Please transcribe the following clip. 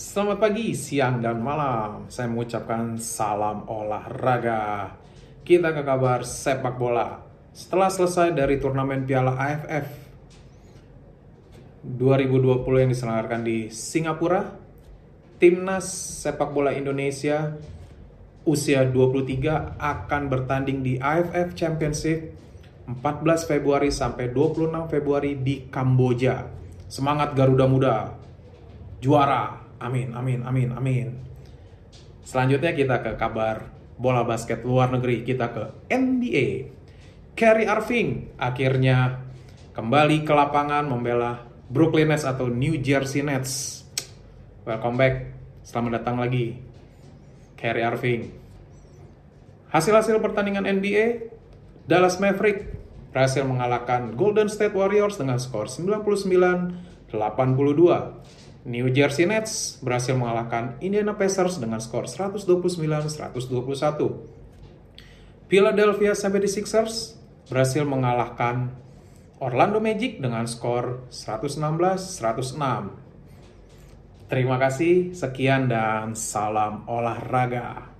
Selamat pagi, siang, dan malam. Saya mengucapkan salam olahraga. Kita ke kabar sepak bola. Setelah selesai dari turnamen Piala AFF 2020 yang diselenggarakan di Singapura, Timnas sepak bola Indonesia usia 23 akan bertanding di AFF Championship 14 Februari sampai 26 Februari di Kamboja. Semangat Garuda Muda. Juara. Amin, amin, amin, amin. Selanjutnya kita ke kabar bola basket luar negeri. Kita ke NBA. Kyrie Irving akhirnya kembali ke lapangan membela Brooklyn Nets atau New Jersey Nets. Welcome back. Selamat datang lagi. Kyrie Irving. Hasil-hasil pertandingan NBA, Dallas Maverick berhasil mengalahkan Golden State Warriors dengan skor 99-82. New Jersey Nets berhasil mengalahkan Indiana Pacers dengan skor 129-121. Philadelphia 76ers berhasil mengalahkan Orlando Magic dengan skor 116-106. Terima kasih, sekian dan salam olahraga.